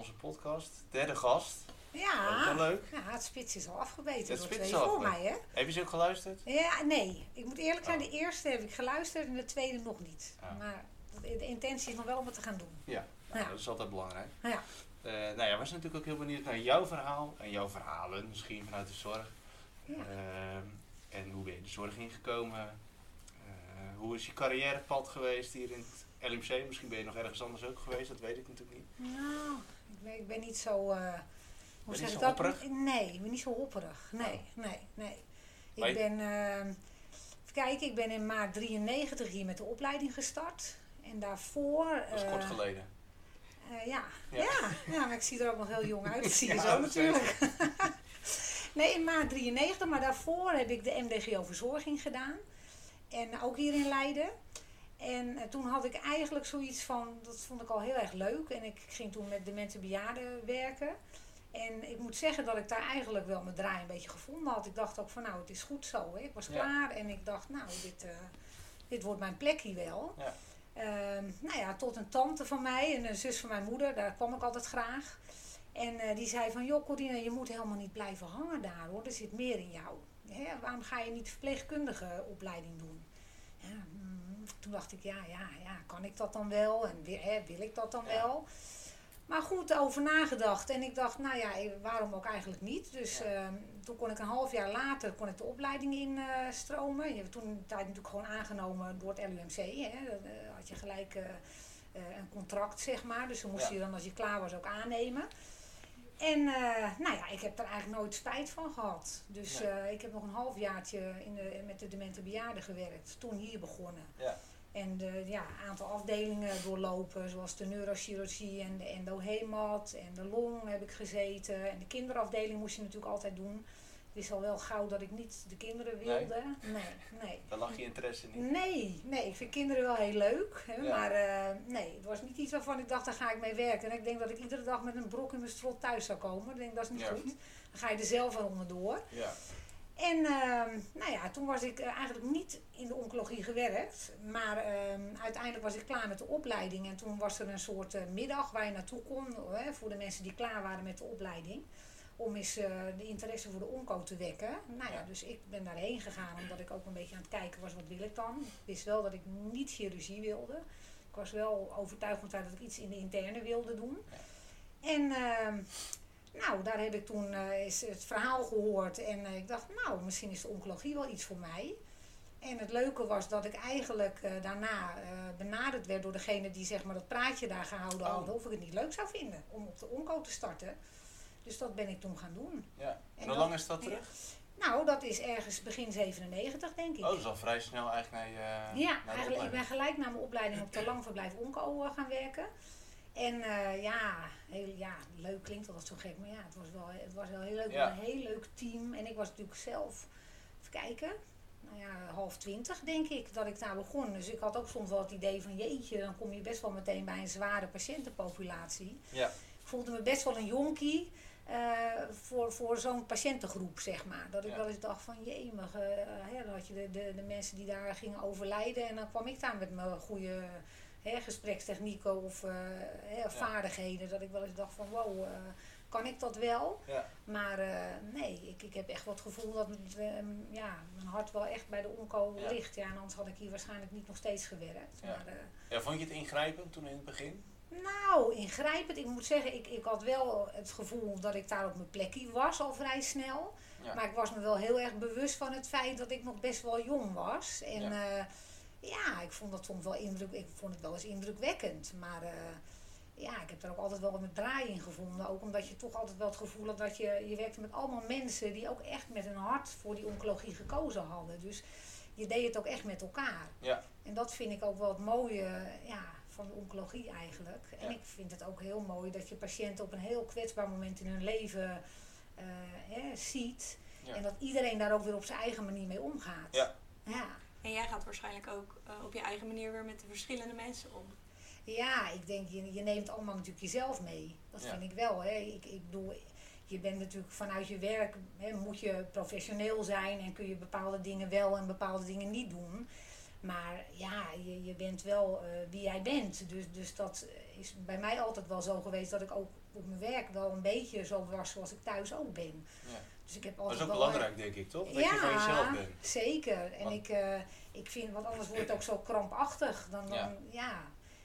Onze podcast. Derde gast. Ja, Ook wel leuk. ja, het spits is al afgebeten. Het door spits twee is al voor mij, hè? Heb je ze ook geluisterd? Ja, nee. Ik moet eerlijk zijn, Oh. de eerste heb ik geluisterd en de tweede nog niet. Ah. Maar de, intentie is nog wel om het te gaan doen. Ja, nou, Ja. dat is altijd belangrijk. Ja, Eh nou ja, we zijn natuurlijk ook heel benieuwd naar jouw verhaal en jouw verhalen misschien vanuit de zorg. Ja. Ehm, en hoe ben je de zorg ingekomen? Eh, hoe is je carrièrepad geweest hier in het LMC? Misschien ben je nog ergens anders ook geweest, dat weet ik natuurlijk niet. nou, ik ben, ik ben niet zo... eh hoe zeg ik dat? hopperig? Nee, ik ben niet zo hopperig. Nee, nee, nee. Maar Ik je- ben... eh, even kijken, ik ben in maart 93 hier met de opleiding gestart. En daarvoor... Dat is eh, kort geleden. Eh, ja. Ja. Ja. Maar ik zie er ook nog heel jong uit. Dat zie je Ja, zo natuurlijk. nee, in maart 93, maar daarvoor heb ik de MDGO verzorging gedaan. En ook hier in Leiden. En eh, toen had ik eigenlijk zoiets van, dat vond ik al heel erg leuk. En ik ging toen met demente bejaarden werken. En ik moet zeggen dat ik daar eigenlijk wel mijn draai een beetje gevonden had. Ik dacht ook van nou, het is goed zo. Hè. Ik was Ja. klaar en ik dacht nou, dit, eh, dit wordt mijn plekje wel. Ja. Ehm, nou ja, tot een tante van mij en een zus van mijn moeder, daar kwam ik altijd graag. En eh, die zei van, joh Corina, je moet helemaal niet blijven hangen daar hoor, er zit meer in jou. Hè, waarom ga je niet verpleegkundige opleiding doen? Ja, toen dacht ik, ja, ja, ja, kan ik dat dan wel? En hè, wil ik dat dan Ja. wel? Maar goed, over nagedacht. En ik dacht, nou ja, eh, waarom ook eigenlijk niet? Dus Ja. ehm, toen kon ik een half jaar later kon ik de opleiding instromen. stromen. je hebt toen de tijd natuurlijk gewoon aangenomen door het LUMC. Hè? Dan eh, had je gelijk eh, eh, een contract, zeg maar. Dus dan moest Ja. je dan als je klaar was ook aannemen. En eh, nou ja, ik heb er eigenlijk nooit spijt van gehad. Dus Nee. eh, ik heb nog een halfjaartje in de, met de demente bejaarden gewerkt. Toen hier begonnen. Ja. En de ja, aantal afdelingen doorlopen, zoals de neurochirurgie en de endohemat en de long heb ik gezeten. En de kinderafdeling moest je natuurlijk altijd doen. Het is al wel gauw dat ik niet de kinderen wilde. Nee, nee. Daar lag je interesse niet. Nee, nee, ik vind kinderen wel heel leuk. Hè, Ja. Maar eh, nee, het was niet iets waarvan ik dacht, daar ga ik mee werken. En ik denk dat ik iedere dag met een brok in mijn strot thuis zou komen. Ik denk, dat is niet Ja. goed. Dan ga je er zelf aan onderdoor. Ja. En ehm, nou ja, toen was ik eh, eigenlijk niet in de oncologie gewerkt. Maar ehm, uiteindelijk was ik klaar met de opleiding. En toen was er een soort eh, middag waar je naartoe kon. Hè, voor de mensen die klaar waren met de opleiding. Om eens eh, de interesse voor de onco te wekken. Nou ja, dus ik ben daarheen gegaan. Omdat ik ook een beetje aan het kijken was, wat wil ik dan? Ik wist wel dat ik niet chirurgie wilde. Ik was wel overtuigd van dat ik iets in de interne wilde doen. En ehm, nou, daar heb ik toen eh, eens het verhaal gehoord en eh, ik dacht, nou, misschien is de oncologie wel iets voor mij. En het leuke was dat ik eigenlijk daarna benaderd werd door degene die zeg maar dat praatje daar gehouden Oh. hadden, of ik het niet leuk zou vinden om op de onco te starten. Dus dat ben ik toen gaan doen. ja. En En hoe lang is dat ja. terug? Nou, dat is ergens begin 97, denk ik. Oh, dat is al vrij snel eigenlijk naar je Ja, naar eigenlijk, ik ben gelijk na mijn opleiding op de langverblijf Onco eh, gaan werken. En eh, ja, heel, ja, leuk klinkt altijd zo gek, maar ja, het was wel, het was wel heel leuk. Ja. Een heel leuk team. En ik was natuurlijk zelf, even kijken, nou ja, half twintig denk ik, dat ik daar begon. Dus ik had ook soms wel het idee van, jeetje, dan kom je best wel meteen bij een zware patiëntenpopulatie. Ja. Ik voelde me best wel een jonkie. Eh, voor, voor zo'n patiëntengroep, zeg maar. Dat ik Ja. wel eens dacht van, jemig, eh, hè, dan had je de, de, de mensen die daar gingen overlijden. En dan kwam ik daar met mijn goede hè, gesprekstechnieken of eh, hè, vaardigheden. Dat ik wel eens dacht van, wow, kan ik dat wel? Ja. Maar nee, ik, ik heb echt wat het gevoel dat eh, ja, mijn hart wel echt bij de onco Ja. ligt. Ja, en anders had ik hier waarschijnlijk niet nog steeds gewerkt. Ja. Maar, ja. Vond je het ingrijpend toen in het begin? Nou, ingrijpend. Ik moet zeggen, ik, ik had wel het gevoel dat ik daar op mijn plekje was al vrij snel. Ja. Maar ik was me wel heel erg bewust van het feit dat ik nog best wel jong was. En Ja. ja, ja ik vond dat soms wel indruk, ik vond het wel eens indrukwekkend. Maar eh, ja, ik heb er ook altijd wel met draai in gevonden. Ook omdat je toch altijd wel het gevoel had dat je, je werkte met allemaal mensen die ook echt met hun hart voor die oncologie gekozen hadden. Dus je deed het ook echt met elkaar. Ja. En dat vind ik ook wel het mooie ja, van de oncologie eigenlijk. En Ja. ik vind het ook heel mooi dat je patiënten op een heel kwetsbaar moment in hun leven eh, hè, ziet. Ja. En dat iedereen daar ook weer op zijn eigen manier mee omgaat. Ja. Ja. En jij gaat waarschijnlijk ook eh, op je eigen manier weer met de verschillende mensen om. Ja, ik denk, je, je neemt allemaal natuurlijk jezelf mee. Dat Ja. vind ik wel. Hè. Ik, ik bedoel, je bent natuurlijk vanuit je werk, hè, moet je professioneel zijn en kun je bepaalde dingen wel en bepaalde dingen niet doen. Maar ja, je, je bent wel eh, wie jij bent. Dus, dus dat is bij mij altijd wel zo geweest dat ik ook op mijn werk wel een beetje zo was zoals ik thuis ook ben. Ja. Dus ik heb Dat altijd is ook wel- belangrijk, denk ik, toch? Dat je van jezelf bent. zeker. En Want- ik, eh, ik vind, want anders wordt het ook zo krampachtig. Dan, dan, Ja. ja.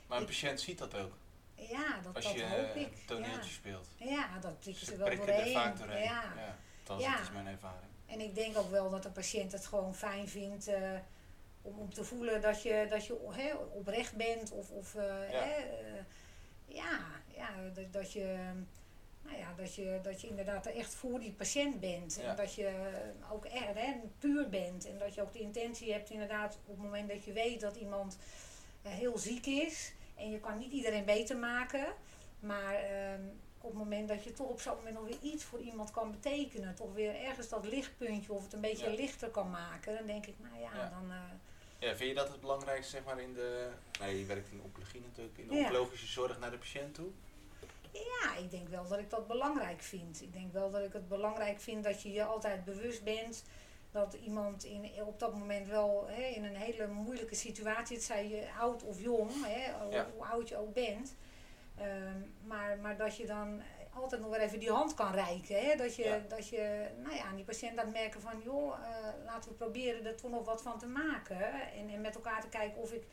Maar een patiënt ziet dat ook. Ja, dat, Als dat je hoop eh, ik. een toneeltje speelt. Ja. ja, dat prikken Ze ze wel doorheen. vaak doorheen. Ja. Ja. Dat Ja. is mijn ervaring. En ik denk ook wel dat een patiënt het gewoon fijn vindt eh, om, om te voelen dat je, dat je oprecht bent. Of, of eh, Ja. eh, ja, ja dat, dat je... Nou ja, dat je, dat je inderdaad er echt voor die patiënt bent. Ja. En dat je ook echt hè, puur bent. En dat je ook de intentie hebt inderdaad op het moment dat je weet dat iemand eh, heel ziek is. En je kan niet iedereen beter maken. Maar ehm, op het moment dat je toch op zo'n moment nog weer iets voor iemand kan betekenen. Toch weer ergens dat lichtpuntje of het een beetje Ja. lichter kan maken. Dan denk ik, nou ja, Ja. dan... Ja, vind je dat het belangrijkste zeg maar in de... Nee, je werkt in de oncologie natuurlijk. In de Ja. oncologische zorg naar de patiënt toe? Ja, ik denk wel dat ik dat belangrijk vind. Ik denk wel dat ik het belangrijk vind dat je je altijd bewust bent dat iemand in, op dat moment wel hè, in een hele moeilijke situatie, het zij je oud of jong, hè, hoe- Ja. hoe oud je ook bent, ehm, maar, maar dat je dan altijd nog weer even die hand kan reiken. Hè? Dat, je, Ja. dat je nou ja, aan die patiënt laat merken van, joh, eh, laten we proberen er toch nog wat van te maken. En, en met elkaar te kijken of ik,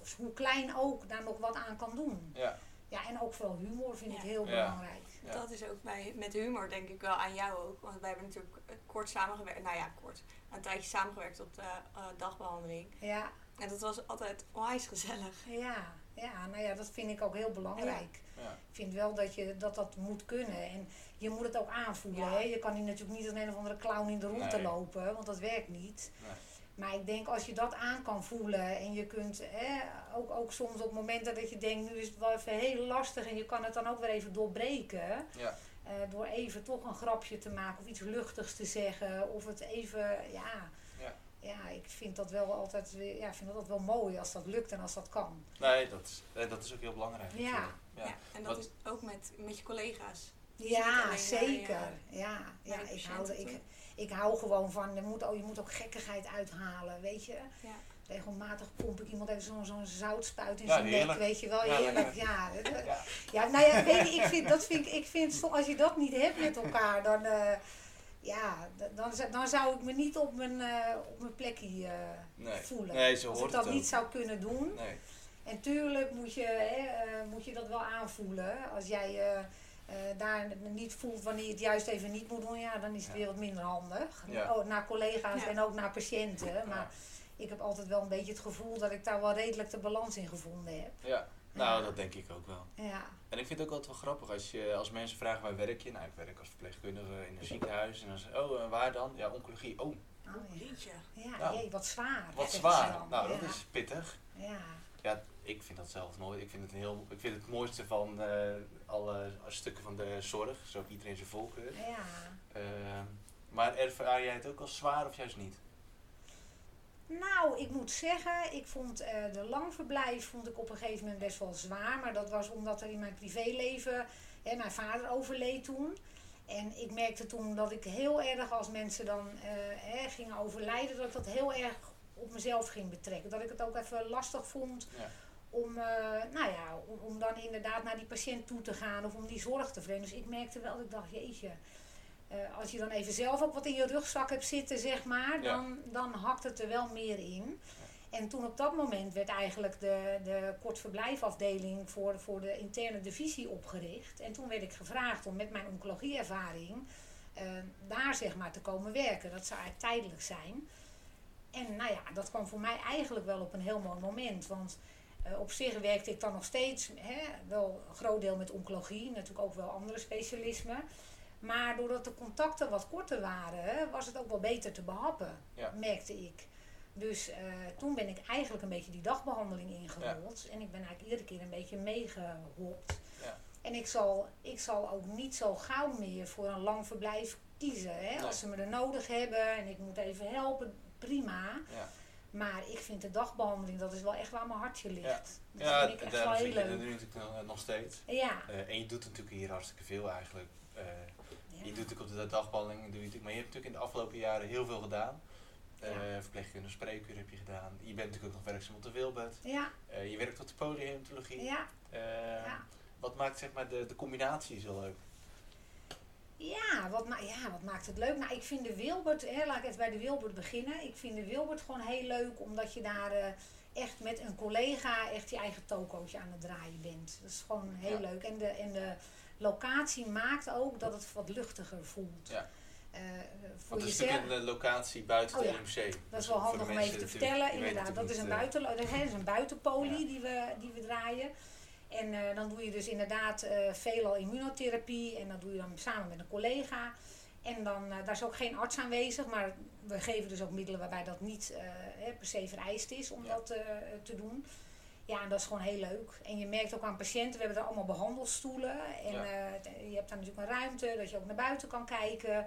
of hoe klein ook, daar nog wat aan kan doen. Ja. Ja, en ook vooral humor vind ik heel Ja. belangrijk. Ja. Dat is ook bij, met humor denk ik wel aan jou ook. Want wij hebben natuurlijk kort samengewerkt. Nou ja, kort. Een tijdje samengewerkt op de eh, dagbehandeling. Ja, En dat was altijd onwijs gezellig. ja, ja, nou ja, dat vind ik ook heel belangrijk. Ik vind wel dat, je, dat dat moet kunnen. En je moet het ook aanvoelen. Hè? Je kan hier natuurlijk niet als een of andere clown in de rondte Nee. lopen, want dat werkt niet. Nee. Maar ik denk als je dat aan kan voelen en je kunt hè, ook, ook soms op momenten dat je denkt, nu is het wel even heel lastig en je kan het dan ook weer even doorbreken. Ja. eh, door even toch een grapje te maken of iets luchtigs te zeggen. Of het even, ja. Ja. Ik vind dat wel altijd weer, ja, ik vind dat wel mooi als dat lukt en als dat kan. Nee, dat is, eh, dat is ook heel belangrijk. Ja. Ja. Ja. En dat Wat- is ook met, met je collega's. Ja, maar, zeker. ja, Ja, ik, hou, ik, ik hou gewoon van, je moet, ook, je moet ook gekkigheid uithalen, weet je. Ja. Regelmatig pomp ik iemand even zo'n zo'n zoutspuit in Ja, zijn nek, weet je wel. Ja, Heerlijk, ja. Ja. Ja, nou ja, weet je, ik vind, dat vind, ik- ik vind, als je dat niet hebt met elkaar, dan, eh, ja, dan, zou- dan zou ik me niet op mijn, eh, op mijn plekje eh, Nee. voelen. Nee, zo als ik dat het niet zou kunnen doen. Nee. En tuurlijk moet je, hè, eh, moet je dat wel aanvoelen. Als jij daar niet voelt wanneer je het juist even niet moet doen, ja, dan is het Ja. weer wat minder handig. Ja. Oh, naar collega's Ja. en ook naar patiënten. Maar Ja. ik heb altijd wel een beetje het gevoel dat ik daar wel redelijk de balans in gevonden heb. Ja. Nou, dat denk ik ook wel. Ja, En ik vind het ook altijd wel grappig als, je, als mensen vragen waar werk je? Nou, ik werk als verpleegkundige in een ziekenhuis. En dan zeggen oh, en waar dan? Ja, oncologie. Oh, oh, ja. Jeetje. ja Nou, jee, wat zwaar. wat ze zwaar. Nou, dat ja. is pittig. Ja, Ja, ik vind dat zelf nooit. Ik vind het, een heel, ik vind het mooiste van eh, alle stukken van de zorg. Zo iedereen zijn voorkeur. ja. Eh, maar ervaar jij het ook als zwaar of juist niet? Nou, ik moet zeggen, ik vond eh, de langverblijf vond ik op een gegeven moment best wel zwaar. Maar dat was omdat er in mijn privéleven, hè, mijn vader overleed toen. En ik merkte toen dat ik heel erg, als mensen dan eh, hè, gingen overlijden, dat ik dat heel erg op mezelf ging betrekken. Dat ik het ook even lastig vond Ja. om, eh, nou ja, om, om dan inderdaad naar die patiënt toe te gaan of om die zorg te verlenen. Dus ik merkte wel, dat ik dacht, jeetje, eh, als je dan even zelf ook wat in je rugzak hebt zitten, zeg maar, Ja. dan, dan hakt het er wel meer in. En toen op dat moment werd eigenlijk de, de kortverblijfafdeling voor, voor de interne divisie opgericht. En toen werd ik gevraagd om met mijn oncologieervaring eh, daar zeg maar te komen werken. Dat zou eigenlijk tijdelijk zijn. En nou ja, dat kwam voor mij eigenlijk wel op een heel mooi moment. Want eh, op zich werkte ik dan nog steeds, hè, wel een groot deel met oncologie, natuurlijk ook wel andere specialismen. Maar doordat de contacten wat korter waren, was het ook wel beter te behappen, Ja. merkte ik. Dus eh, toen ben ik eigenlijk een beetje die dagbehandeling ingerold. En ik ben eigenlijk iedere keer een beetje meegehopt. Ja. En ik zal, ik zal ook niet zo gauw meer voor een lang verblijf kiezen. Hè? Nee. Als ze me er nodig hebben en ik moet even helpen, prima. Ja. Maar ik vind de dagbehandeling, dat is wel echt waar mijn hartje ligt. Dat Ja, vind ik echt wel heel dat leuk. nu natuurlijk nog, steeds. Ja, Eh, en je doet natuurlijk hier hartstikke veel eigenlijk. Eh, ja. Je doet natuurlijk op de dagbehandeling, doe je natuurlijk, maar je hebt natuurlijk in de afgelopen jaren heel veel gedaan. Eh Ja. Verpleegkundige spreekuur heb je gedaan. Je bent natuurlijk ook nog werkzaam op de Wilbert. ja, Eh, je werkt op de polyhematologie. ja, Eh, ja. Wat maakt zeg maar, de, de combinatie zo leuk? Ja wat, ja, wat maakt het leuk? Nou, ik vind de Wilbert, hè, laat ik even bij de Wilbert beginnen. Ik vind de Wilbert gewoon heel leuk, omdat je daar echt met een collega echt je eigen tokootje aan het draaien bent. Dat is gewoon heel Ja. leuk. En de, en de locatie maakt ook dat het wat luchtiger voelt. Ja. Eh, voor het is natuurlijk een locatie buiten Oh de ja. LMC. Dat is wel handig om even te vertellen. Inderdaad, dat is een, buiten, dat is een buitenpolie Ja. die, we, die we draaien. En eh, dan doe je dus inderdaad eh, veelal immunotherapie. En dat doe je dan samen met een collega. En dan, eh, daar is ook geen arts aanwezig. Maar we geven dus ook middelen waarbij dat niet eh, per se vereist is om Ja. dat eh, te doen. Ja, en dat is gewoon heel leuk. En je merkt ook aan patiënten, we hebben daar allemaal behandelstoelen. En Ja. eh, je hebt daar natuurlijk een ruimte, dat je ook naar buiten kan kijken.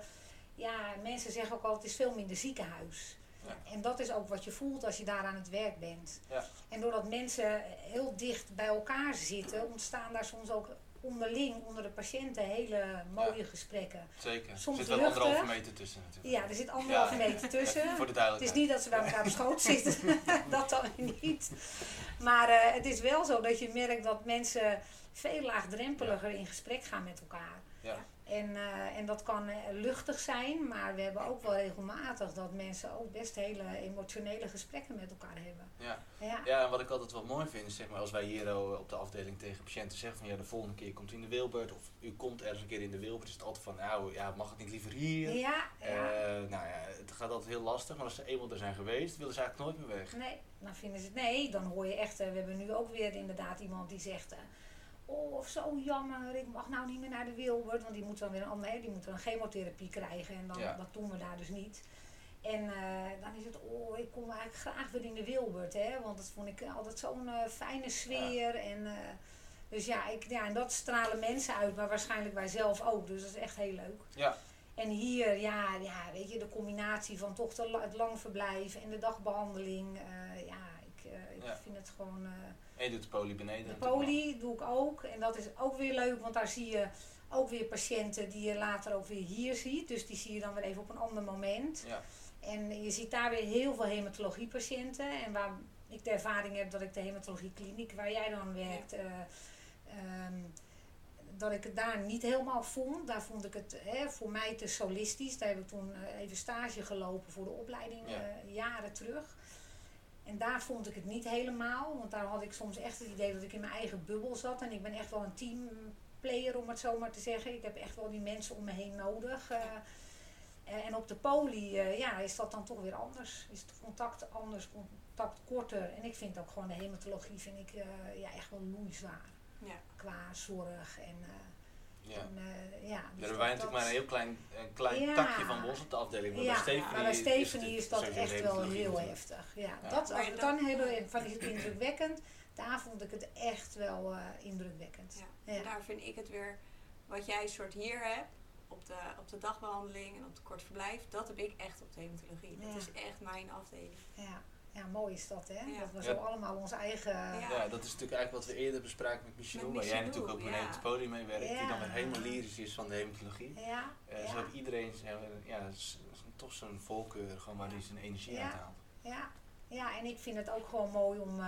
Ja, mensen zeggen ook altijd, het is veel minder ziekenhuis. Ja. En dat is ook wat je voelt als je daar aan het werk bent. Ja. En doordat mensen heel dicht bij elkaar zitten, ontstaan daar soms ook onderling, onder de patiënten, hele mooie gesprekken. Zeker. Er soms zit wel anderhalve meter tussen natuurlijk. Ja, er zit anderhalve Ja. meter tussen. Voor de Het is duidelijkheid. niet dat ze bij elkaar op schoot zitten, dat dan niet. Maar eh, het is wel zo dat je merkt dat mensen veel laagdrempeliger in gesprek gaan met elkaar. Ja. En, eh, en dat kan eh, luchtig zijn, maar we hebben ook wel regelmatig dat mensen ook best hele emotionele gesprekken met elkaar hebben. Ja. Ja, ja, en wat ik altijd wel mooi vind is zeg maar, als wij hier eh, op de afdeling tegen patiënten zeggen van ja, de volgende keer komt u in de Wilbert of u komt ergens een keer in de Wilbert, is het altijd van nou ja, mag het niet liever hier? ja, ja. Nou ja, het gaat altijd heel lastig, maar als ze eenmaal er zijn geweest, willen ze eigenlijk nooit meer weg. Nee, dan vinden ze het. Nee, dan hoor je echt. we hebben nu ook weer inderdaad iemand die zegt. Oh, zo jammer, ik mag nou niet meer naar de Wilbert. Want die moet dan weer een, ander- hè, die moet dan een chemotherapie krijgen. En dan, Ja. dat doen we daar dus niet. En eh, dan is het, oh, ik kom eigenlijk graag weer in de Wilbert. Hè, want dat vond ik altijd zo'n eh, fijne sfeer. En, eh, dus ja, ik, ja, en dat stralen mensen uit, maar waarschijnlijk wij zelf ook. Dus dat is echt heel leuk. Ja, En hier, ja, ja, weet je, de combinatie van toch de, het lang verblijf en de dagbehandeling. eh, ja, ik, ik Ja. vind het gewoon... en je doet de poli beneden. de poli doe ik ook. En dat is ook weer leuk, want daar zie je ook weer patiënten die je later ook weer hier ziet. Dus die zie je dan weer even op een ander moment. Ja, En je ziet daar weer heel veel hematologiepatiënten. En waar ik de ervaring heb dat ik de hematologiekliniek waar jij dan werkt, eh, ehm, dat ik het daar niet helemaal vond. Daar vond ik het hè, voor mij te solistisch. Daar heb ik toen eh, even stage gelopen voor de opleiding Ja. eh, jaren terug. En daar vond ik het niet helemaal, want daar had ik soms echt het idee dat ik in mijn eigen bubbel zat. En ik ben echt wel een teamplayer, om het zo maar te zeggen. Ik heb echt wel die mensen om me heen nodig. eh. Eh, en op de poli eh, ja, is dat dan toch weer anders. Is het contact anders, contact korter. En ik vind ook gewoon de hematologie vind ik, ja, echt wel loeizwaar. Ja. Qua zorg en, ja. en eh, ja. Dus hebben wij natuurlijk maar een heel klein, een klein Ja. takje van ons op de afdeling. Maar Ja, bij Stephanie, maar bij Stephanie het is dat echt wel heel heftig. Ja, Ja. Dat, als we het dat- dan hebben van is het indrukwekkend, daar vond ik het echt wel eh, indrukwekkend. Ja. Daar vind ik het weer, wat jij soort hier hebt, op de, op de dagbehandeling en op de kort verblijf, dat heb ik echt op de hematologie. Ja. Dat is echt mijn afdeling. Ja. Ja, mooi is dat hè. Ja. Dat we Ja. zo allemaal ons eigen... Ja. Ja, dat is natuurlijk eigenlijk wat we eerder bespraken met Met waar jij natuurlijk ook beneden ja. het podium mee werkt, die dan weer helemaal lyrisch is van de hematologie. Ja, Eh, ja. Zo heeft iedereen zijn, ja, toch zo'n voorkeur gewoon waar hij zijn energie Ja. uit haalt. Ja, ja, en ik vind het ook gewoon mooi om, eh,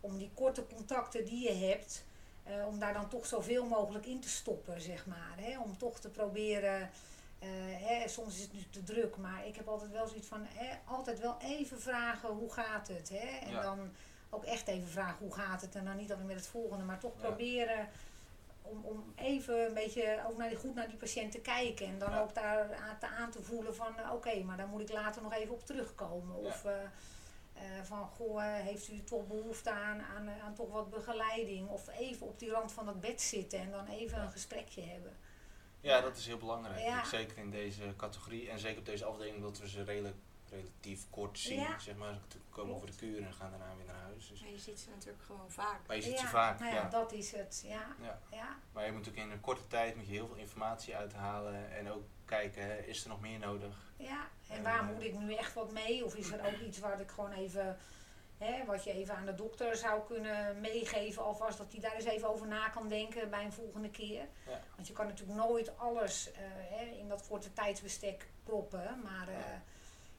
om die korte contacten die je hebt, eh, om daar dan toch zoveel mogelijk in te stoppen, zeg maar. Hè? Om toch te proberen, eh, hè, soms is het nu te druk, maar ik heb altijd wel zoiets van, hè, altijd wel even vragen hoe gaat het. Hè? En Ja. dan ook echt even vragen hoe gaat het en dan niet alweer met het volgende, maar toch Ja. proberen om, om even een beetje ook naar die, goed naar die patiënt te kijken. En dan Ja. ook daar aan te, aan te voelen van eh, oké, maar daar moet ik later nog even op terugkomen. Of eh, van goh, heeft u toch behoefte aan, aan, aan toch wat begeleiding? Of even op die rand van het bed zitten en dan even een gesprekje hebben. Ja, dat is heel belangrijk. Ja. Zeker in deze categorie en zeker op deze afdeling, omdat we ze redelijk relatief kort zien, Ja. zeg maar. Ze komen voor de kuur en gaan daarna weer naar huis. Dus, Maar je ziet ze natuurlijk gewoon vaak. maar je ziet ja, ze vaak, nou ja. dat is het. Ja, Ja. Maar je moet natuurlijk in een korte tijd moet je heel veel informatie uithalen en ook kijken, hè, is er nog meer nodig? Ja, en En, waar eh, moet ik nu echt wat mee? Of is er ook iets waar ik gewoon even, hè, wat je even aan de dokter zou kunnen meegeven alvast, dat hij daar eens even over na kan denken bij een volgende keer. Ja. Want je kan natuurlijk nooit alles eh, hè, in dat korte tijdsbestek proppen, maar eh,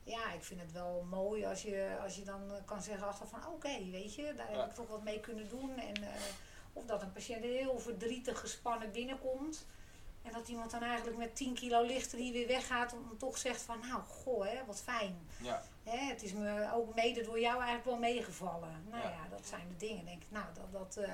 ja, ik vind het wel mooi als je, als je dan kan zeggen achteraf van oké, weet je, daar heb ik toch wat mee kunnen doen. En, eh, of dat een patiënt heel verdrietig gespannen binnenkomt. En dat iemand dan eigenlijk met 10 kilo lichter hier weer weggaat. Om toch zegt van nou goh hè, wat fijn. Ja, Hè, het is me ook mede door jou eigenlijk wel meegevallen. Nou Ja. ja, dat zijn de dingen. Denk ik, nou dat, dat, eh,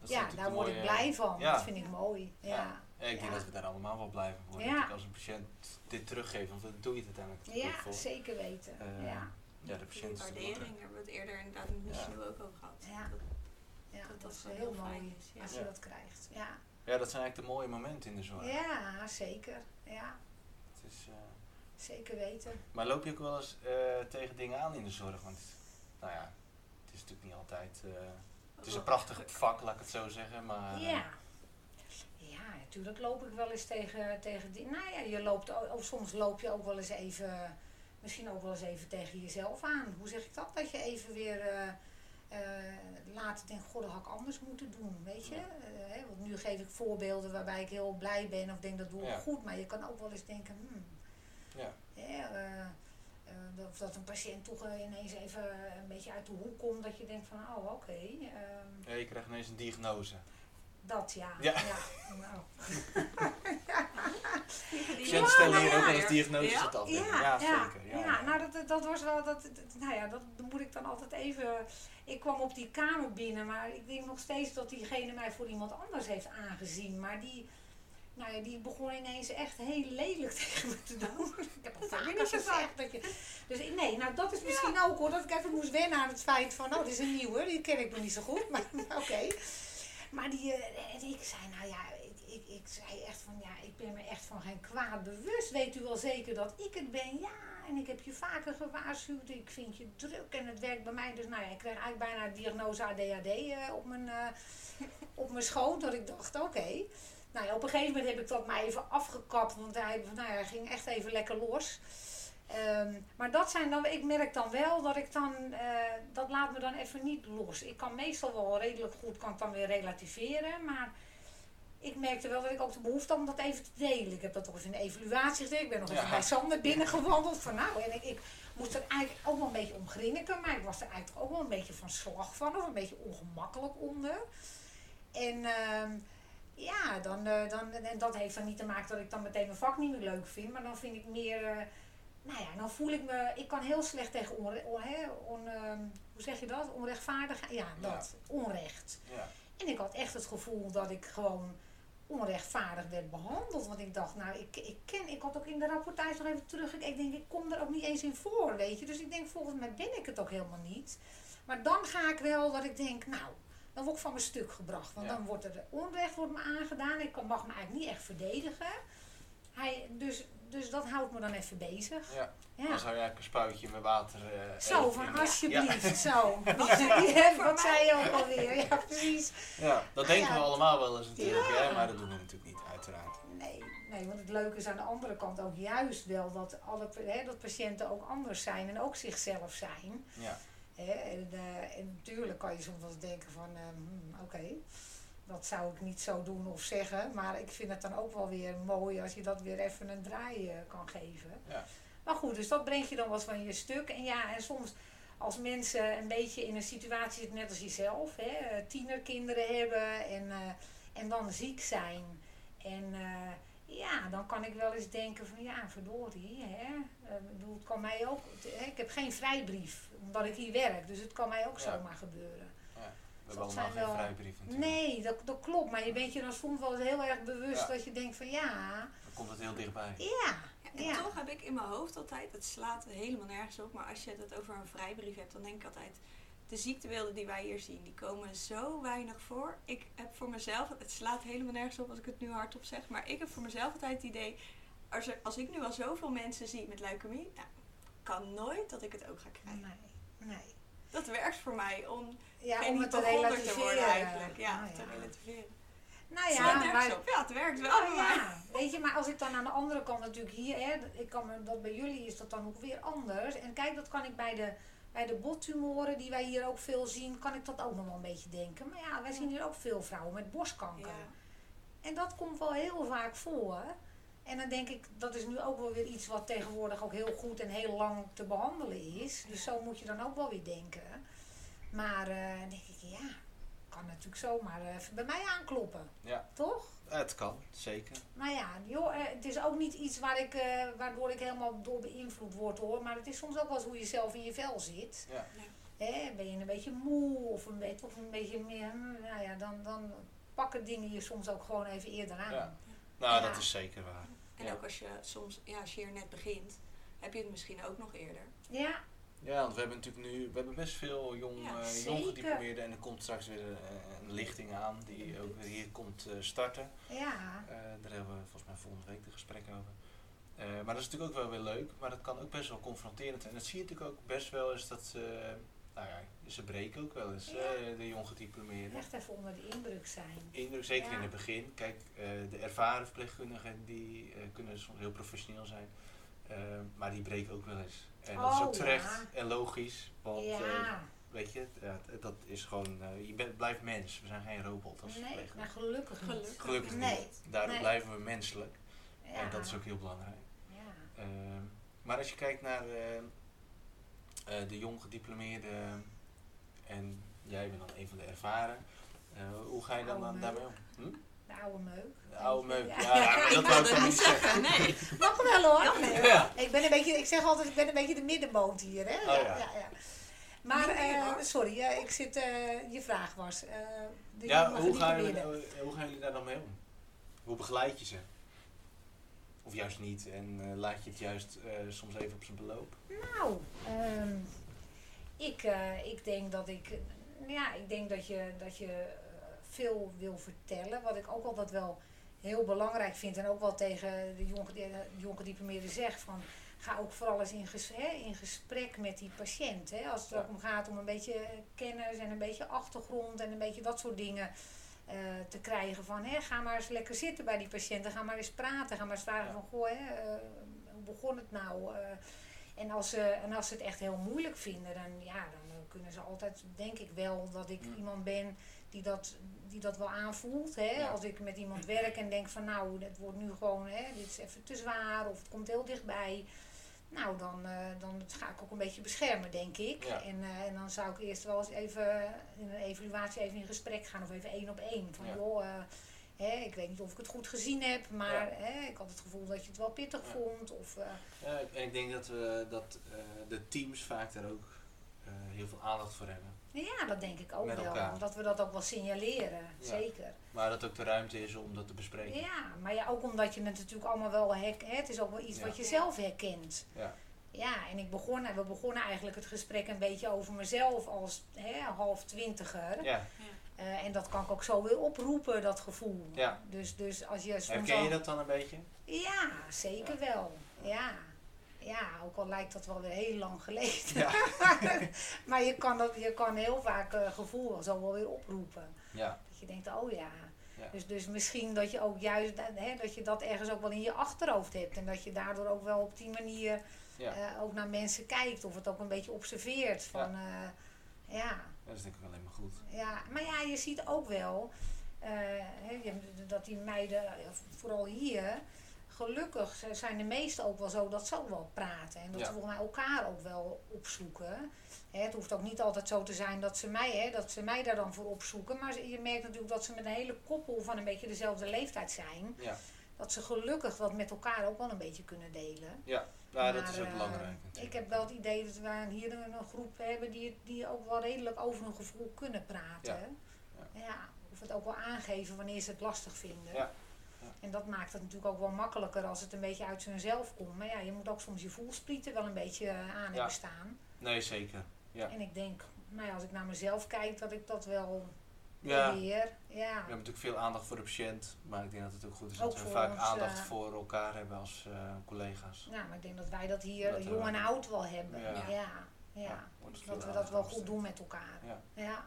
dat ja, daar word ik blij van. Ja. Dat vind ik mooi. Ja. Ja. Ja, ik denk Ja. dat we daar allemaal wel blij van worden. Als een patiënt dit teruggeeft, want dat doe je het uiteindelijk Ja, zeker weten. Eh, ja. Ja, de Die patiënt waardering, daar hebben we het eerder inderdaad met Ja. Michel ook over gehad. Ja. Dat, ja, dat dat, dat is heel heel mooi is, ja. als je Ja. dat krijgt. Ja. Ja, dat zijn eigenlijk de mooie momenten in de zorg. ja, zeker. Ja, Het is, eh, zeker weten. maar loop je ook wel eens eh, tegen dingen aan in de zorg? Want nou ja, het is natuurlijk niet altijd... eh, het is een prachtig vak, laat ik het zo zeggen, maar... Ja. Ja, natuurlijk loop ik wel eens tegen, tegen die. Nou ja, je loopt, of soms loop je ook wel eens even, misschien ook wel eens even tegen jezelf aan. Hoe zeg ik dat? Dat je even weer eh, eh, later denkt, god, dat had ik anders moeten doen, weet je? Ja. Eh, hè, want nu geef ik voorbeelden waarbij ik heel blij ben of denk dat doe ik Ja. goed. Maar je kan ook wel eens denken, hmm, ja. eh, of dat een patiënt toch ineens even een beetje uit de hoek komt, dat je denkt van, oh oké. ehm, Ja, je krijgt ineens een diagnose. dat ja. Ja. Nou. Patiënten stellen hier ja, ook wel eens ja. diagnoses Ja. Ja, Ja, ja, zeker. ja, Ja, ja. nou dat, dat was wel, dat, dat- nou ja, dat moet ik dan altijd even, ik kwam op die kamer binnen, maar ik denk nog steeds dat diegene mij voor iemand anders heeft aangezien, maar die, nou ja, die begon ineens echt heel lelijk tegen me te doen. ik heb al vaker gezegd dat je, dus nee, nou dat is misschien ook hoor, dat ik even moest wennen aan het feit van, oh dit is een nieuwe, die ken ik nog niet zo goed, maar oké. Maar die, eh, en ik zei, nou ja, ik, zei echt van, ja, ik ben me echt van geen kwaad bewust. Weet u wel zeker dat ik het ben? Ja, en ik heb je vaker gewaarschuwd. Ik vind je druk en het werkt bij mij. Dus nou ja, ik kreeg eigenlijk bijna diagnose ADHD eh, op, mijn, eh, op mijn schoot. Dat ik dacht, oké. Nou ja, op een gegeven moment heb ik dat maar even afgekapt. Want hij, nou ja, ging echt even lekker los. Ehm, maar dat zijn dan, ik merk dan wel dat ik dan, eh, dat laat me dan even niet los. Ik kan meestal wel redelijk goed, kan dan weer relativeren, maar ik merkte wel dat ik ook de behoefte had om dat even te delen. Ik heb dat toch eens in de evaluatie gedaan. Ik ben nog even Ja. bij Sander binnengewandeld van nou, en ik, ik moest er eigenlijk ook wel een beetje om grinniken, maar ik was er eigenlijk ook wel een beetje van slag van, of een beetje ongemakkelijk onder. En ehm, ja, dan, eh, dan, en dat heeft dan niet te maken dat ik dan meteen mijn vak niet meer leuk vind, maar dan vind ik meer, eh, nou ja, dan voel ik me, ik kan heel slecht tegen onre, on, hè, on, ehm, hoe zeg je dat? Onrechtvaardig, ja, dat, onrecht. Ja. En ik had echt het gevoel dat ik gewoon onrechtvaardig werd behandeld. Want ik dacht, nou, ik, ik ken, ik had ook in de rapportage nog even terug. Ik, ik denk, ik kom er ook niet eens in voor, weet je. Dus ik denk, volgens mij ben ik het ook helemaal niet. Maar dan ga ik wel dat ik denk, nou, dan word ik van mijn stuk gebracht. Want Ja. dan wordt er onrecht wordt me aangedaan. Ik mag me eigenlijk niet echt verdedigen. Hij, dus, dus dat houdt me dan even bezig. Ja. Ja. Dan zou je eigenlijk een spuitje met water... eh, Zo, van in- alsjeblieft, zo. Ja, wat zei je ook alweer? Ja, precies. Ja, dat denken ja. we allemaal wel eens natuurlijk, Ja. hè, maar dat doen we natuurlijk niet, uiteraard. Nee, nee, want het leuke is aan de andere kant ook juist wel dat, alle, hè, dat patiënten ook anders zijn en ook zichzelf zijn. Ja, Hè, en, eh, en natuurlijk kan je soms wel denken van, eh, hmm, oké, dat zou ik niet zo doen of zeggen. Maar ik vind het dan ook wel weer mooi als je dat weer even een draai eh, kan geven. Ja. Maar goed, dus dat brengt je dan wat van je stuk. En ja, en soms als mensen een beetje in een situatie zitten, net als jezelf, hè, eh, tienerkinderen hebben en, eh, en dan ziek zijn. En ja, dan kan ik wel eens denken van ja, verdorie, hè. Ik bedoel, het kan mij ook, ik heb geen vrijbrief, omdat ik hier werk. Dus het kan mij ook Ja. zomaar gebeuren. We Dat hebben allemaal zijn geen wel- vrijbrief natuurlijk. Nee, dat, dat klopt. Maar je bent je dan soms wel heel erg bewust Ja. dat je denkt van ja, Dan komt het heel dichtbij. ja, Ja, en Ja. toch heb ik in mijn hoofd altijd, het slaat helemaal nergens op, maar als je het over een vrijbrief hebt, dan denk ik altijd, de ziektebeelden die wij hier zien, die komen zo weinig voor. Ik heb voor mezelf, het slaat helemaal nergens op als ik het nu hardop zeg, maar ik heb voor mezelf altijd het idee, als, er, als ik nu al zoveel mensen zie met leukemie, nou, kan nooit dat ik het ook ga krijgen. Nee, nee. Dat werkt voor mij om Ja, geen te te worden relativeren. eigenlijk. Ja, Nou te relativeren. Nou Slaat ja, nergens maar, op. ja, het werkt wel voor mij. ja, weet je, maar als ik dan aan de andere kant natuurlijk hier, hè, ik kan me, dat bij jullie is dat dan ook weer anders. En kijk, dat kan ik bij de, bij de bottumoren die wij hier ook veel zien, kan ik dat ook nog wel een beetje denken. Maar ja, wij zien hier ook veel vrouwen met borstkanker. En dat komt wel heel vaak voor. En dan denk ik, dat is nu ook wel weer iets wat tegenwoordig ook heel goed en heel lang te behandelen is. Dus zo moet je dan ook wel weer denken. Maar dan denk ik, ja, kan natuurlijk zomaar eh, even bij mij aankloppen. Ja. Toch? Het kan, zeker. Nou ja, joh, eh, het is ook niet iets waar ik, waardoor ik helemaal door beïnvloed word hoor. Maar het is soms ook wel eens hoe je zelf in je vel zit. Ja. Hè, ben je een beetje moe of een beetje, of een beetje meer, hm, nou ja, dan, dan pakken dingen je soms ook gewoon even eerder aan. Ja. Nou, Ja. dat is zeker waar. En Ja. ook als je soms, ja, als je hier net begint, heb je het misschien ook nog eerder. Ja, Ja, want we hebben natuurlijk nu, we hebben best veel jong, Ja, eh, jong gediplomeerden en er komt straks weer een, een lichting aan die ook weer hier komt eh, starten. ja. Eh, daar hebben we volgens mij volgende week de gesprekken over. Eh, maar dat is natuurlijk ook wel weer leuk, maar dat kan ook best wel confronterend zijn. Dat zie je natuurlijk ook best wel eens dat nou ja, ze breken ook wel eens, Ja. eh, de jong gediplomeerden. Echt even onder de indruk zijn. Indruk, zeker Ja. in het begin. Kijk, eh, de ervaren verpleegkundigen die eh, kunnen soms heel professioneel zijn, maar die breken ook wel eens. En dat is Oh, ook terecht ja. en logisch, want eh, Ja, weet je, dat is gewoon, eh, je bent, blijft mens. We zijn geen robot als nee, maar gelukkig niet. Gelukkig. Gelukkig Nee. niet. Daardoor Nee. blijven we menselijk. Ja. En dat is ook heel belangrijk. Ja. Ehm, maar als je kijkt naar de jong gediplomeerden en jij bent dan een van de ervaren, eh, hoe ga je dan, dan daarmee om? Hm? De oude meuk. De oude meuk. Ja. Ja, ja, maar dat wou ik dan niet zeggen. Nee. Mag wel hoor. Nee, Ja. Ik ben een beetje, ik zeg altijd, ik ben een beetje de middenboot hier. Hè? Oh, ja. Maar, Niet meer, eh, sorry, eh, ik zit, eh, je vraag was. eh de Ja, hoe gaan, gediplomeerden. jullie, hoe gaan jullie daar dan mee om? Hoe begeleid je ze? Of juist niet en eh, laat je het juist eh, soms even op zijn beloop? Nou, ehm, ik, eh, ik denk dat ik, ja, ik denk dat je, dat je veel wil vertellen. Wat ik ook altijd wel heel belangrijk vind en ook wel tegen de jonge, de jonge gediplomeerden zeg van ga ook vooral eens in, ges, hè, in gesprek met die patiënt. Hè, als het Ja. ook om gaat om een beetje kennis en een beetje achtergrond en een beetje dat soort dingen eh, te krijgen van hè, ga maar eens lekker zitten bij die patiënten, ga maar eens praten, ga maar eens vragen Ja. van goh, hè, eh, hoe begon het nou? Eh, en als, ze, en als ze het echt heel moeilijk vinden, dan, ja, dan kunnen ze altijd, denk ik wel, dat ik Mm. iemand ben die dat, die dat wel aanvoelt. Hè? Ja. Als ik met iemand werk en denk van nou, het wordt nu gewoon, hè, dit is even te zwaar of het komt heel dichtbij. Nou, dan, eh, dan ga ik ook een beetje beschermen, denk ik. Ja. En, eh, en dan zou ik eerst wel eens even in een evaluatie even in gesprek gaan of even één op één. Van Ja. joh, eh, hè, ik weet niet of ik het goed gezien heb, maar Ja. hè, ik had het gevoel dat je het wel pittig vond. Of, Ja, en ik denk dat, we, dat de teams vaak daar ook heel veel aandacht voor hebben. Ja, dat denk ik ook Met wel. elkaar. Dat we dat ook wel signaleren, Ja. zeker. Maar dat ook de ruimte is om dat te bespreken. Ja, maar ja, ook omdat je het natuurlijk allemaal wel herkent. Het is ook wel iets Ja. wat je zelf herkent. Ja. Ja, en ik begon, we begonnen eigenlijk het gesprek een beetje over mezelf als hè, half twintiger. Ja. Eh, en dat kan ik ook zo weer oproepen, dat gevoel. Ja. Dus, dus als je soms Herken je dat dan een beetje? Ja, zeker wel. Ja. Ja, ook al lijkt dat wel weer heel lang geleden. Ja. maar je kan, dat, je kan heel vaak eh gevoel wel zo wel weer oproepen. Ja. Dat je denkt, oh ja. Ja. Dus, dus misschien dat je ook juist hè, dat je dat ergens ook wel in je achterhoofd hebt. En dat je daardoor ook wel op die manier Ja. eh, ook naar mensen kijkt. Of het ook een beetje observeert. Van, ja. ja, Dat is denk ik alleen maar goed. ja. Maar ja, je ziet ook wel eh, hè, dat die meiden, eh, vooral hier, gelukkig zijn de meesten ook wel zo dat ze ook wel praten. En dat Ja. ze volgens mij elkaar ook wel opzoeken. Hè, het hoeft ook niet altijd zo te zijn dat ze, mij, hè, dat ze mij daar dan voor opzoeken. Maar je merkt natuurlijk dat ze met een hele koppel van een beetje dezelfde leeftijd zijn. Ja. Dat ze gelukkig dat met elkaar ook wel een beetje kunnen delen. Nou, dat is ook eh, belangrijk. Ik heb wel het idee dat we hier een, een groep hebben die, die ook wel redelijk over hun gevoel kunnen praten. Ja. Ja. of het ook wel aangeven wanneer ze het lastig vinden. Ja. Ja. En dat maakt het natuurlijk ook wel makkelijker als het een beetje uit hunzelf komt. Maar ja, je moet ook soms je voelsprieten wel een beetje eh, aan hebben staan. Nee, zeker. Ja. En ik denk, nou ja, als ik naar mezelf kijk, dat ik dat wel Ja, we weer. Ja. hebben natuurlijk veel aandacht voor de patiënt, maar ik denk dat het ook goed is Ook dat we vaak ons, aandacht eh, voor elkaar hebben als eh, collega's. Nou, maar ik denk dat wij dat hier Dat we- jong en oud wel hebben. Ja. Ja, ja. Ja, dat we dat wel goed doen met elkaar. Ja.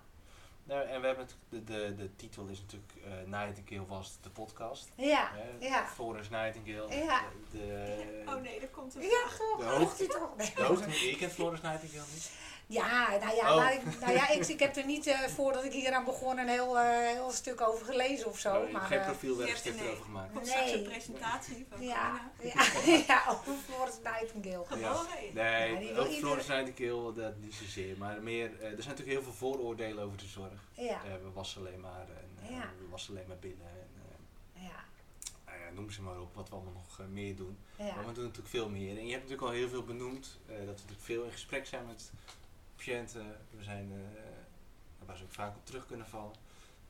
Ja. Nou, en we hebben het, de, de, de titel is natuurlijk uh, Nightingale was de podcast. Ja, Hè? ja. Florence Nightingale. Ja. De, de, Oh nee, daar komt een Ja, vraag. toch? De toch? de hoogte, je kent Florence Nightingale niet? Ja, nou ja, Oh. maar ik, nou ja ik, ik heb er niet, eh, voordat ik hier aan begon, een heel, eh, heel stuk over gelezen of zo. Oh, maar, geen eh, profielwerkstuk hebt- erover gemaakt. Nee. straks een presentatie van ja, ja, ja, over Florence Nightingale. Geboren. Nee, Ja, wil ook ieder- Florence Nightingale, dat niet zozeer. Maar meer, er zijn natuurlijk heel veel vooroordelen over de zorg. Ja, we wassen alleen maar en Ja. we wassen alleen maar binnen. En, eh, ja, nou ja, noem ze maar op, wat we allemaal nog meer doen. ja. Maar we doen natuurlijk veel meer. En je hebt natuurlijk al heel veel benoemd. eh, dat we natuurlijk veel in gesprek zijn met patiënten. We zijn, eh, waar ze ook vaak op terug kunnen vallen.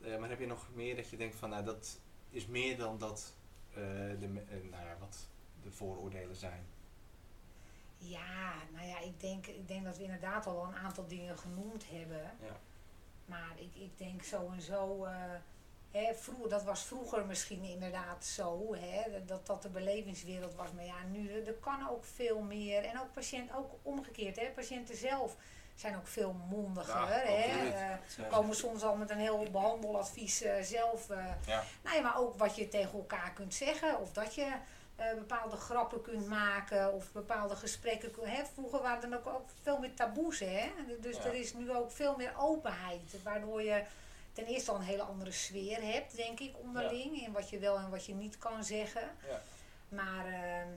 Eh, maar heb je nog meer dat je denkt van, nou dat is meer dan dat eh, de, nou ja, wat de vooroordelen zijn. Ja, nou ja, ik denk, ik denk dat we inderdaad al een aantal dingen genoemd hebben. Ja. Maar ik, ik denk zo en zo. hè, vroeger, dat was vroeger misschien inderdaad zo, hè, dat dat de belevingswereld was. Maar ja, nu er kan ook veel meer. En ook patiënt, ook omgekeerd, hè, patiënten zelf zijn ook veel mondiger. Ja, hè, eh, komen soms al met een heel behandeladvies eh, zelf. eh. Ja. Nou ja, maar ook wat je tegen elkaar kunt zeggen. Of dat je eh, bepaalde grappen kunt maken. Of bepaalde gesprekken. kun- Hè. Vroeger waren er ook, ook veel meer taboes. Hè? Dus Ja. er is nu ook veel meer openheid. Waardoor je ten eerste al een hele andere sfeer hebt, denk ik, onderling. In wat je wel en wat je niet kan zeggen. Ja. Maar ehm,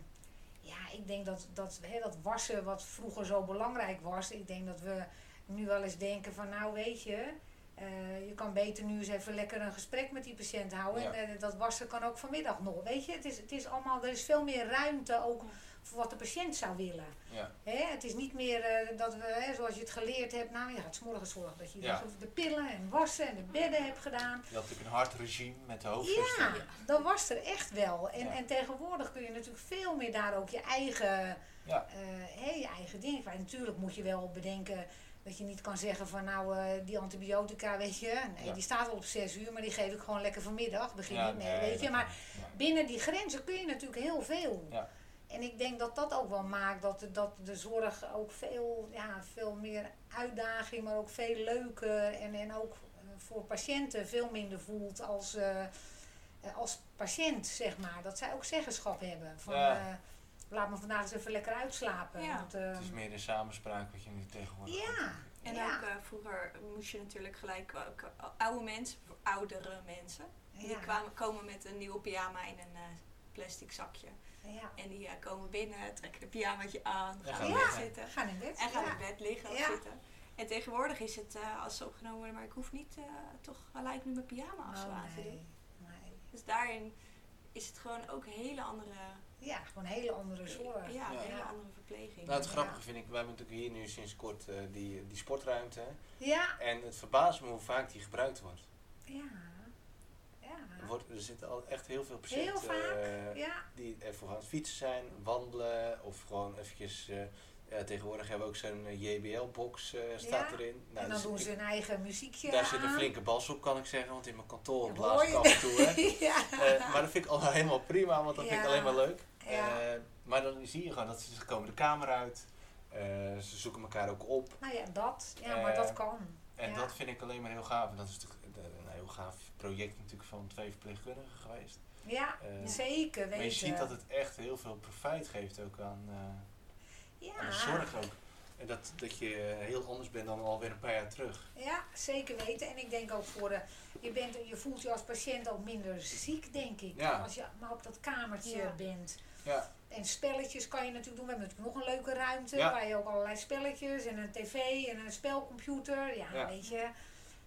ja, ik denk dat dat, hè, dat wassen wat vroeger zo belangrijk was. Ik denk dat we nu wel eens denken van nou weet je... eh, je kan beter nu eens even lekker een gesprek met die patiënt houden. Ja. En eh, dat wassen kan ook vanmiddag nog. Weet je, het is, het is allemaal, er is veel meer ruimte ook voor wat de patiënt zou willen. Ja. Hè, het is niet meer eh, dat we, hè, zoals je het geleerd hebt, nou ja, het is morgen zorgen dat je Ja. dus de pillen en wassen en de bedden hebt gedaan. Je had natuurlijk een hard regime met de hoofdvesten. Ja, dat was er echt wel. En, en tegenwoordig kun je natuurlijk veel meer daar ook je eigen, hè, je eigen ding. Maar natuurlijk moet je wel bedenken dat je niet kan zeggen van nou eh, die antibiotica, weet je, nee, Ja. die staat al op 6 uur, maar die geef ik gewoon lekker vanmiddag. Begin Ja, niet mee, nee, weet je. Maar. Ja. binnen die grenzen kun je natuurlijk heel veel. En ik denk dat dat ook wel maakt dat, de- dat de zorg ook veel, ja, veel meer uitdaging, maar ook veel leuker en, en ook eh, voor patiënten veel minder voelt als, eh, eh, als patiënt, zeg maar. Dat zij ook zeggenschap hebben. Van, Ja. eh, laat me vandaag eens even lekker uitslapen. Ja. Want, eh, Het is meer in samenspraak wat je nu tegenwoordig Ja. hebt. En Ja. ook eh, vroeger moest je natuurlijk gelijk ook oude mensen, oudere mensen. Die kwamen, komen met een nieuwe pyjama in een eh, plastic zakje. Ja. En die eh, komen binnen, trekken een pyjamaatje aan, Ja, gaan gaan in bed zitten. Gaan in bed. En gaan ja. in bed liggen of Ja. zitten. En tegenwoordig is het eh, als ze opgenomen worden, maar ik hoef niet eh, toch gelijk nu mijn pyjama af te Oh, laten nee. doen. nee. Dus daarin is het gewoon ook een hele andere, Ja, gewoon een hele andere zorg. ja, een Ja. hele andere verpleging. Nou, het Ja. grappige vind ik, wij hebben natuurlijk hier nu sinds kort eh, die, die sportruimte. Ja, En het verbaast me hoe vaak die gebruikt wordt. ja. Wordt, er zitten al echt heel veel patiënten Heel vaak, eh, ja. die ervoor aan het fietsen zijn, wandelen of gewoon eventjes... eh, ja, tegenwoordig hebben we ook zo'n eh, JBL-box staat Ja. erin. Nou, en dan dus doen ze hun eigen muziekje daar zit een flinke bas op, kan ik zeggen, want in mijn kantoor blaas ik af en toe. Hè. ja. Maar dat vind ik al helemaal prima, want dat vind ik alleen maar leuk. Maar dan zie je gewoon dat ze, ze komen de kamer uit. ze zoeken elkaar ook op. Nou ja, dat. Ja, maar dat kan. En dat vind ik alleen maar heel gaaf. En dat is natuurlijk heel gaaf project natuurlijk van twee verpleegkundigen geweest. Ja, Eh, zeker weten. Maar je ziet dat het echt heel veel profijt geeft ook aan, eh, aan ja. de zorg ook. En dat, dat je eh, heel anders bent dan alweer een paar jaar terug. Ja, zeker weten. En ik denk ook voor de. Je, bent, je voelt je als patiënt ook minder ziek, denk ik. Ja. Als je maar op dat kamertje Ja. bent. Ja, En spelletjes kan je natuurlijk doen. We hebben natuurlijk nog een leuke ruimte. Ja. Waar je ook allerlei spelletjes en een tv en een spelcomputer. Ja, Ja. weet je.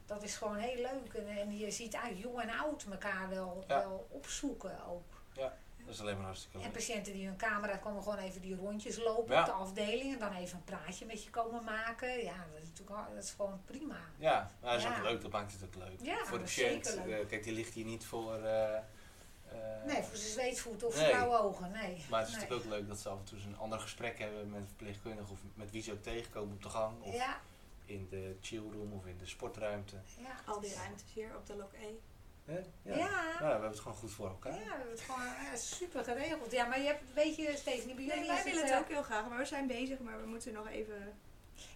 Dat is gewoon heel leuk. En, en je ziet eigenlijk jong en oud elkaar wel, Ja. wel opzoeken ook. dat is alleen maar hartstikke En leuk. patiënten die hun kamer uit komen gewoon even die rondjes lopen Ja. op de afdeling. En dan even een praatje met je komen maken. Ja, dat is natuurlijk al- dat is gewoon prima. Ja, maar dat is Ja. ook leuk. Dat maakt het ook leuk. Ja, voor de patiënt. eh, kijk, die ligt hier niet voor... eh, eh, Nee, voor zijn zweetvoeten of Nee. blauwe ogen. Nee. Maar het is nee. natuurlijk ook leuk dat ze af en toe eens een ander gesprek hebben met een verpleegkundige of met wie ze ook tegenkomen op de gang. Of Ja, in de chillroom of in de sportruimte. Ja. Al die ruimtes hier op de lok E. Hè? Ja. Nou, we hebben het gewoon goed voor elkaar. Ja, we hebben het gewoon eh, super geregeld. Ja, maar je hebt, weet je, Stephanie, bij jullie Nee, wij is willen het, het eh, ook heel graag, maar we zijn bezig, maar we moeten nog even...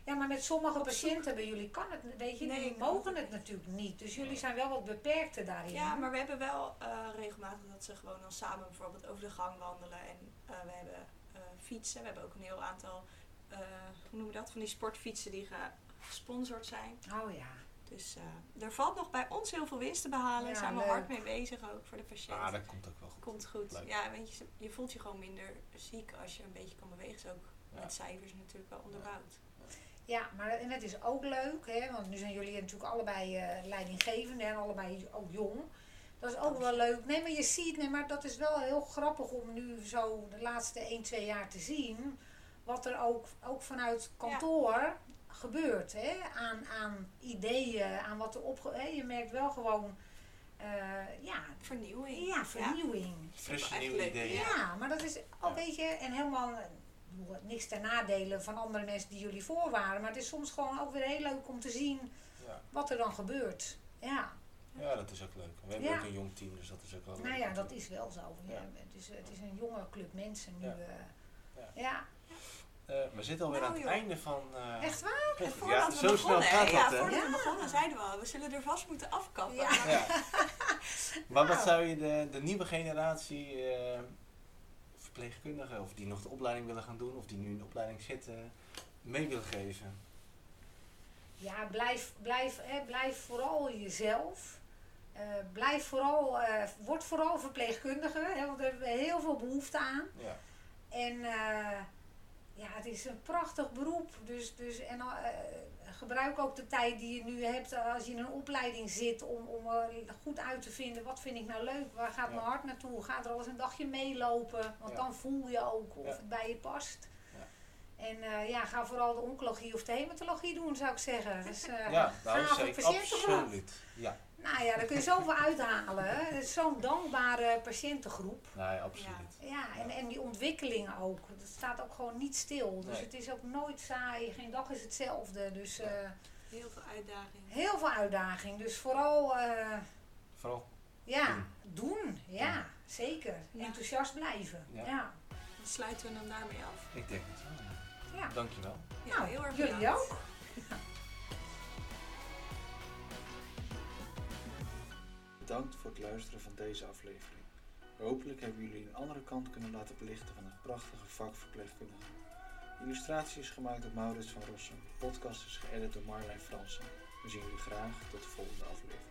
Ja, maar met sommige Op zoek. patiënten bij jullie kan het, weet je, Nee, die kan mogen het natuurlijk niet. Dus jullie zijn wel wat beperkter daarin. Ja, maar we hebben wel eh, regelmatig dat ze gewoon dan samen bijvoorbeeld over de gang wandelen. En eh, we hebben eh, fietsen. We hebben ook een heel aantal, eh, hoe noem je dat, van die sportfietsen die gesponsord zijn. Oh ja. Dus eh, er valt nog bij ons heel veel winst te behalen. Ja, Daar zijn we leuk. hard mee bezig ook voor de patiënten. Ah, dat komt ook wel goed. Komt goed. Leuk. Ja, weet je, je voelt je gewoon minder ziek als je een beetje kan bewegen. Is ook Ja. met cijfers natuurlijk wel onderbouwd. Ja, maar en het is ook leuk, hè, want nu zijn jullie natuurlijk allebei eh leidinggevende en allebei ook jong. Dat is ook wel leuk. Nee, maar je ziet, nee, maar dat is wel heel grappig om nu zo de laatste 1, 2 jaar te zien. Wat er ook, ook vanuit kantoor gebeurt. Hè, aan, aan ideeën, aan wat er opge... Hè, je merkt wel gewoon, eh, ja, Vernieuwing. ja, vernieuwing. Frisse nieuwe ideeën. Ja, maar dat is ook, Ja. weet je, en helemaal eh, niks ten nadele van andere mensen die jullie voor waren. Maar het is soms gewoon ook weer heel leuk om te zien Ja. wat er dan gebeurt. Ja, ja, dat is ook leuk. We hebben Ja. ook een jong team, dus dat is ook wel leuk. nou ja, dat is wel zo. Ja, Ja. het, is, het is een jonge club mensen nu. Ja. eh, Ja. ja. Eh, we zitten alweer Nou, aan het joh. einde van... eh, echt waar? En voordat ja, we zo snel begonnen, gaat hè, ja, voordat we Ja. begonnen zeiden we al, we zullen er vast moeten afkappen. Ja. Ja. maar wat Nou. zou je de, de nieuwe generatie eh, verpleegkundigen, of die nog de opleiding willen gaan doen, of die nu in de opleiding zitten, mee willen geven? Ja, blijf, blijf, hè, blijf vooral jezelf. Eh, blijf vooral, eh, word vooral verpleegkundige, hè, want daar hebben we heel veel behoefte aan. Ja. En eh, ja, het is een prachtig beroep. Dus, dus, en eh, gebruik ook de tijd die je nu hebt als je in een opleiding zit om, om er goed uit te vinden. Wat vind ik nou leuk? Waar gaat Ja. mijn hart naartoe? Ga er al eens een dagje meelopen. Want Ja. dan voel je ook of Ja. het bij je past. En eh, ja, ga vooral de oncologie of de hematologie doen, zou ik zeggen. Dus, eh, Ja, nou, gave zeker, absoluut. Ja, Nou ja, daar kun je zoveel uithalen. Het is zo'n dankbare patiëntengroep. nee, absoluut. Ja, en, en die ontwikkeling ook. Het staat ook gewoon niet stil. Dus Nee. het is ook nooit saai. Geen dag is hetzelfde. Dus Ja. eh, Heel veel uitdagingen. heel veel uitdaging. Dus vooral, eh, Vooral, ja, Doen. doen. Ja, zeker. Ja. Enthousiast blijven. Ja. Ja. Dan sluiten we hem daarmee af. ik denk het wel. ja. ja. Dankjewel. Ja, Nou, heel erg jullie bedankt. ook. Bedankt voor het luisteren van deze aflevering. Hopelijk hebben jullie een andere kant kunnen laten belichten van het prachtige vak verpleegkundige. Illustratie is gemaakt door Maurits van Rossum. Podcast is geëdit door Marlijn Fransen. We zien jullie graag tot de volgende aflevering.